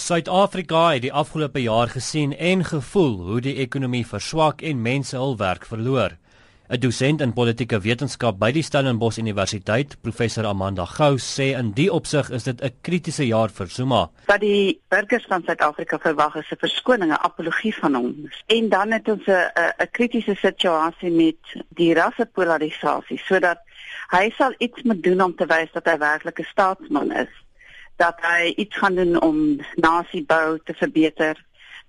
Suid-Afrika het die afgelope jaar gesien en gevoel hoe die ekonomie verswak en mense hul werk verloor. 'n Dosent in politieke wetenskap by die Stellenbosch Universiteit, professor Amanda Gou, sê in die opsig is dit 'n kritiese jaar vir Zuma. Wat die burgers van Suid-Afrika verwag is 'n verskoning, 'n apologie van hom. En dan het ons 'n 'n kritiese situasie met die rassepolarisasie sodat hy sal iets moet doen om te wys dat hy werklik 'n staatsman is dat hy iets gaan doen om nasiebou te verbeter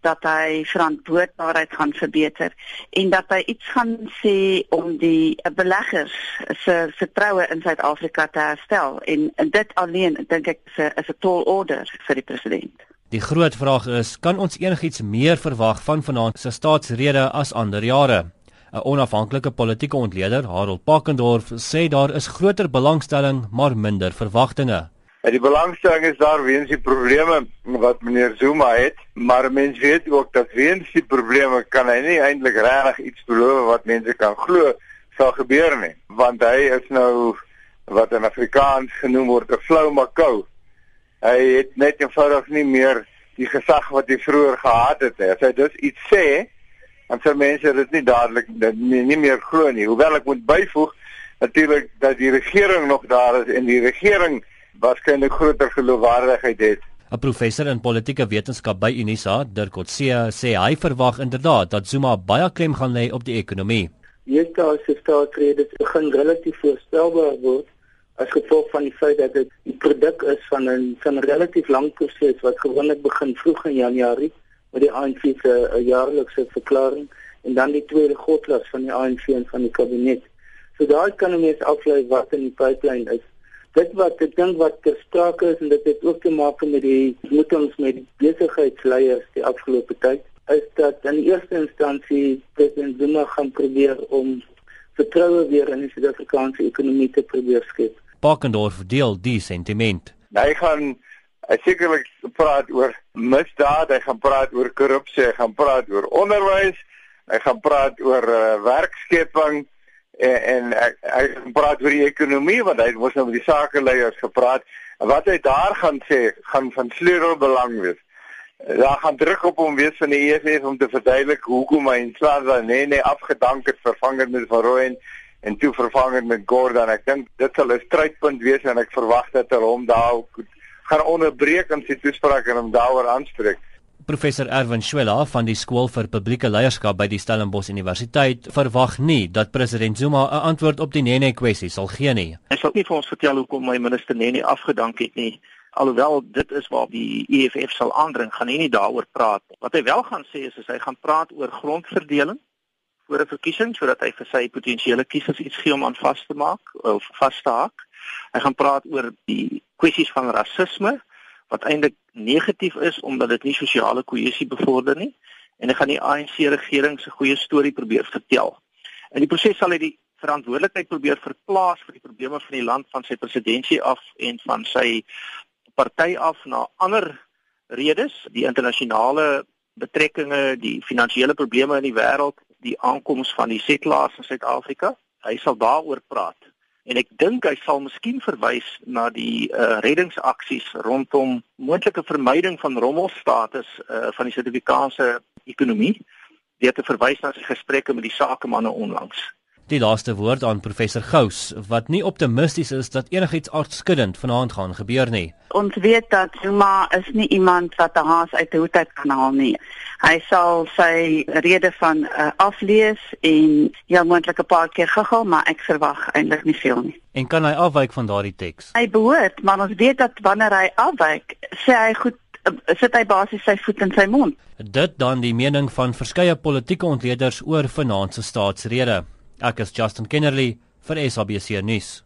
dat hy verantwoordbaarheid gaan verbeter en dat hy iets gaan sê om die beleggers se vertroue in Suid-Afrika te herstel en, dit alleen dink ek is 'n is 'n tall order vir die president. Die groot vraag is, kan ons enigiets meer verwag van vanaand se staatsrede as ander jare? 'n Onafhanklike politieke ontleder, Harold Pakendorf, sê daar is groter belangstelling maar minder verwagtinge. En die belangstelling is daar weens die probleme wat meneer Zuma het, maar mense weet ook dat weens die probleme kan hy nie eintlik regtig iets beloof wat mense kan glo sal gebeur nie, want hy is nou wat in Afrikaans genoem word 'n flou makou. Hy het net eenvoudig nie meer die gesag wat hy vroeër gehad het nie. As hy dus iets sê, dan sal mense dit nie dadelik nie, nie meer glo nie. Hoewel ek moet byvoeg natuurlik dat die regering nog daar is en die regering waarskynlik groter geloofwaardigheid het. 'n Professor in politieke wetenskap by Unisa, Dirk Coetzee, sê hy verwag inderdaad dat Zuma baie klem gaan lê op die ekonomie. Hierdie se staatsrede begin relatief voorspelbaar word as gevolg van die feit dat dit 'n produk is van 'n van 'n relatief lang proses wat gewoonlik begin vroeg in Januarie met die ANC se jaarlikse verklaring en dan die tweede godlas van die ANC en van die kabinet. So daar kan 'n mens aflei wat in die pipeline is dit wat ek dink wat ter sprake is en dit het ook te maak met die ontmoetings met die besigheidsleiers die afgelope tyd is dat in eerste instansie president Zuma gaan probeer om vertroue weer in die Suid-Afrikaanse ekonomie te probeer skep. Pakendorf deel die sentiment. Hy gaan hy sekerlik praat oor misdaad, hy gaan praat oor korrupsie, hy gaan praat oor onderwys, hy gaan praat oor uh, werkskepping en, en ek, ek praat oor die ekonomie want hy het mos nou met die sakeleiers gepraat en wat hy daar gaan sê gaan van sleutelbelang wees. Daar gaan druk op hom wees van die EFF om te verduidelik hoekom hy in Swaziland nee nee afgedank het vervang met Van Rooyen en toe vervang het met Gordon. Ek dink dit sal 'n strydpunt wees en ek verwag dat hulle hom daar gaan onderbreek in sy toespraak en hom daaroor aanspreek. Professor Erwin Schwella van die skool vir publieke leierskap by die Stellenbosch Universiteit verwag nie dat president Zuma 'n antwoord op die Nene kwessie sal gee nie. Hy sal nie vir ons vertel hoekom my minister Nene afgedank het nie. Alhoewel dit is waar die EFF sal aandring, gaan hy nie daaroor praat nie. Wat hy wel gaan sê is, is hy gaan praat oor grondverdeling voor 'n verkiesing sodat hy vir sy potensiële kiesers iets gee om aan vas te maak of vas te haak. Hy gaan praat oor die kwessies van rasisme wat eintlik negatief is omdat dit nie sosiale kohesie bevorder nie en hy gaan die ANC regering se goeie storie probeer vertel. In die proses sal hy die verantwoordelikheid probeer verplaas vir die probleme van die land van sy presidentskap af en van sy party af na ander redes, die internasionale betrekkinge, die finansiële probleme in die wêreld, die aankoms van die settlers in Suid-Afrika. Hy sal daaroor praat en ek dink hy sal miskien verwys na die uh, reddingsaksies rondom moontlike vermyding van rommelstatus uh, van die Suid-Afrikaanse ekonomie deur te verwys na sy gesprekke met die sakemanne onlangs. Die laaste woord aan professor Gous wat nie optimisties is dat enigiets aardskuddend vanaand gaan gebeur nie. Ons weet dat Zuma is nie iemand wat 'n haas uit die hoed uit kan haal nie. Hy sal sy rede van uh, aflees en ja moontlik 'n paar keer gegaan, maar ek verwag eintlik nie veel nie. En kan hy afwyk van daardie teks? Hy behoort, maar ons weet dat wanneer hy afwyk, sê hy goed uh, sit hy basies sy voet in sy mond. Dit dan die mening van verskeie politieke ontleeders oor vanaand se staatsrede. Ek is Justin Kennerly vir SABC nuus.